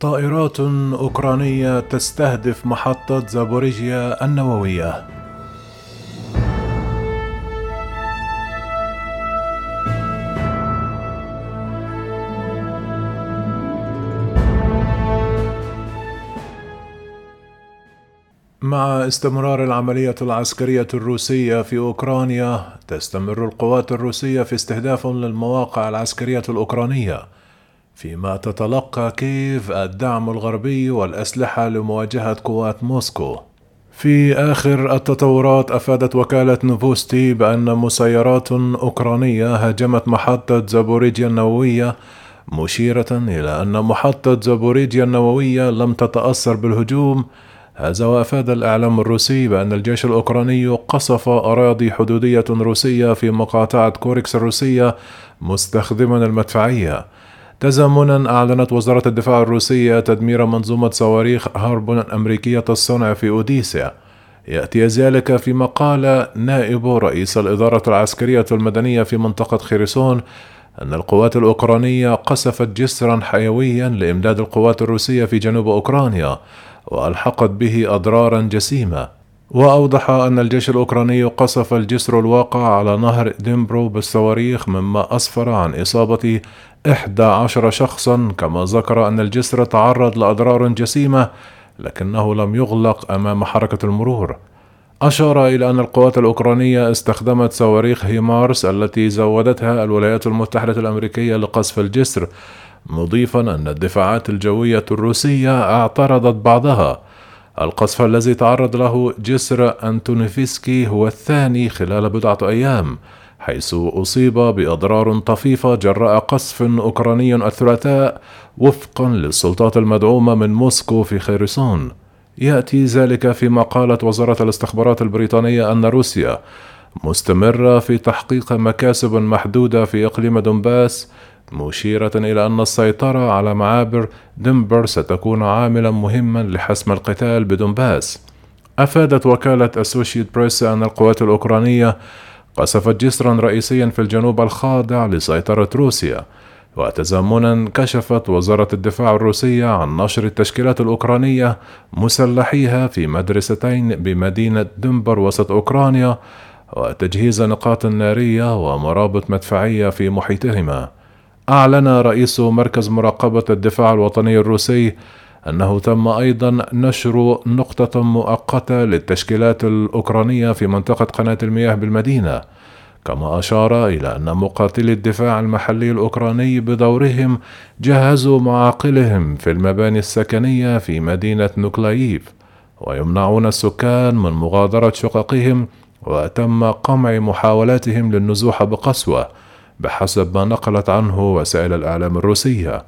طائرات أوكرانية تستهدف محطة زابوريجيا النووية. مع استمرار العملية العسكرية الروسية في أوكرانيا تستمر القوات الروسية في استهداف للمواقع العسكرية الأوكرانية. فيما تتلقى كييف الدعم الغربي والأسلحة لمواجهة قوات موسكو. في آخر التطورات أفادت وكالة نوفوستي بأن مسيرات أوكرانية هاجمت محطة زابوريجيا النووية مشيرة إلى أن محطة زابوريجيا النووية لم تتأثر بالهجوم. هذا وأفاد الإعلام الروسي بأن الجيش الأوكراني قصف أراضي حدودية روسية في مقاطعة كورسك الروسية مستخدما المدفعية. تزامنا أعلنت وزارة الدفاع الروسية تدمير منظومة صواريخ هاربون امريكيه الصنع في اوديسا يأتي ذلك فيما قال نائب رئيس الإدارة العسكرية المدنية في منطقة خيرسون أن القوات الأوكرانية قصفت جسرا حيويا لإمداد القوات الروسية في جنوب أوكرانيا وألحقت به اضرارا جسيمة. وأوضح أن الجيش الأوكراني قصف الجسر الواقع على نهر دنيبرو بالصواريخ مما أسفر عن اصابه 11 شخصا كما ذكر أن الجسر تعرض لأضرار جسيمة لكنه لم يغلق أمام حركة المرور. أشار إلى أن القوات الأوكرانية استخدمت صواريخ هيمارس التي زودتها الولايات المتحدة الأمريكية لقصف الجسر مضيفا أن الدفاعات الجوية الروسية اعترضت بعضها. القصف الذي تعرض له جسر أنتونيفسكي هو الثاني خلال بضعة أيام. حيث أصيب بأضرار طفيفة جراء قصف أوكراني الثلاثاء وفقا للسلطات المدعومة من موسكو في خيرسون. يأتي ذلك فيما قالت وزارة الاستخبارات البريطانية أن روسيا مستمرة في تحقيق مكاسب محدودة في إقليم دونباس مشيرة إلى أن السيطرة على معابر دنبر ستكون عاملا مهما لحسم القتال بدونباس. أفادت وكالة أسوشيت بريس أن القوات الأوكرانية قصفت جسرا رئيسيا في الجنوب الخاضع لسيطرة روسيا وتزامنا كشفت وزارة الدفاع الروسية عن نشر التشكيلات الأوكرانية مسلحيها في مدرستين بمدينة دنبر وسط أوكرانيا وتجهيز نقاط نارية ومرابط مدفعية في محيطهما. أعلن رئيس مركز مراقبة الدفاع الوطني الروسي أنه تم أيضا نشر نقطة مؤقتة للتشكيلات الأوكرانية في منطقة قناة المياه بالمدينة كما أشار إلى أن مقاتلي الدفاع المحلي الأوكراني بدورهم جهزوا معاقلهم في المباني السكنية في مدينة نوكلايف ويمنعون السكان من مغادرة شققهم وتم قمع محاولاتهم للنزوح بقسوة بحسب ما نقلت عنه وسائل الإعلام الروسية.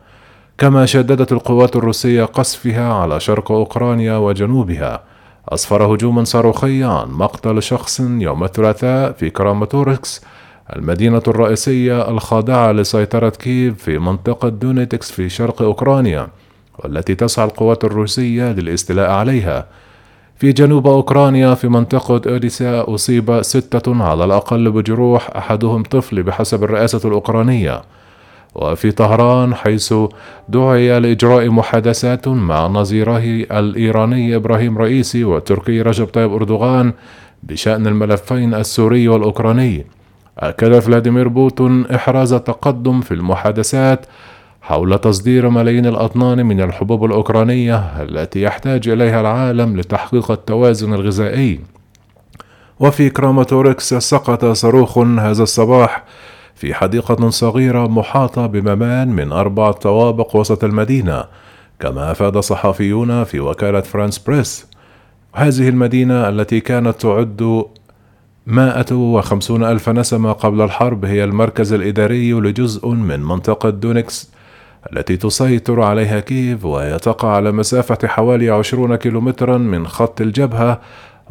كما شددت القوات الروسية قصفها على شرق أوكرانيا وجنوبها. أسفر هجوما صاروخي عن مقتل شخص يوم الثلاثاء في كراماتورسك المدينة الرئيسية الخاضعة لسيطرة كييف في منطقة دونيتسك في شرق أوكرانيا والتي تسعى القوات الروسية للاستيلاء عليها. في جنوب أوكرانيا في منطقة أوديسا أصيب ستة على الأقل بجروح أحدهم طفل بحسب الرئاسة الأوكرانية. وفي طهران حيث دعي لإجراء محادثات مع نظيره الإيراني إبراهيم رئيسي والتركي رجب طيب أردوغان بشأن الملفين السوري والأوكراني. أكد فلاديمير بوتين إحراز تقدم في المحادثات حول تصدير ملايين الأطنان من الحبوب الأوكرانية التي يحتاج إليها العالم لتحقيق التوازن الغذائي. وفي كراماتورسك سقط صاروخ هذا الصباح في حديقة صغيرة محاطة بمبان من أربع طوابق وسط المدينة كما أفاد صحفيون في وكالة فرانس بريس. هذه المدينة التي كانت تعد مائة وخمسون ألف نسمة قبل الحرب هي المركز الإداري لجزء من منطقة دونيتسك التي تسيطر عليها كييف وهي تقع على مسافة حوالي عشرون كيلومترا من خط الجبهة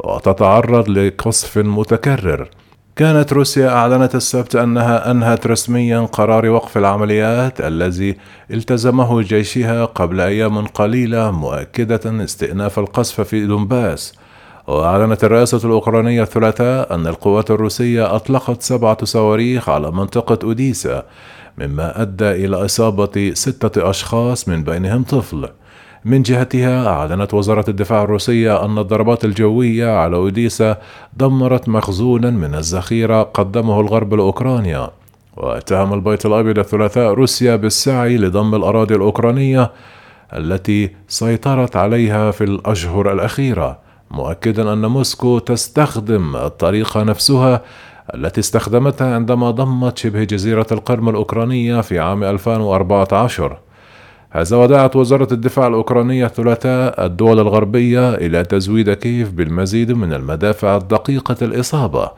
وتتعرض لقصف متكرر. كانت روسيا أعلنت السبت أنها أنهت رسميا قرار وقف العمليات الذي التزمه جيشها قبل أيام قليلة مؤكدة استئناف القصف في دونباس. وأعلنت الرئاسة الأوكرانية الثلاثاء أن القوات الروسية أطلقت سبعة صواريخ على منطقة أوديسا مما أدى إلى إصابة ستة أشخاص من بينهم طفل. من جهتها أعلنت وزارة الدفاع الروسية أن الضربات الجوية على أوديسا دمرت مخزونا من الذخيرة قدمه الغرب لأوكرانيا واتهم البيت الأبيض الثلاثاء روسيا بالسعي لضم الأراضي الأوكرانية التي سيطرت عليها في الأشهر الأخيرة مؤكدا أن موسكو تستخدم الطريقة نفسها التي استخدمتها عندما ضمت شبه جزيرة القرم الأوكرانية في عام 2014 هذا ودعت وزارة الدفاع الأوكرانية الثلاثاء الدول الغربية إلى تزويد كيف بالمزيد من المدافع الدقيقة الإصابة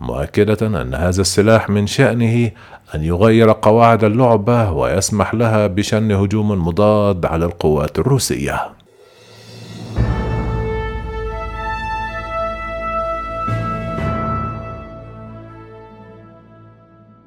مؤكدة أن هذا السلاح من شأنه أن يغير قواعد اللعبة ويسمح لها بشن هجوم مضاد على القوات الروسية.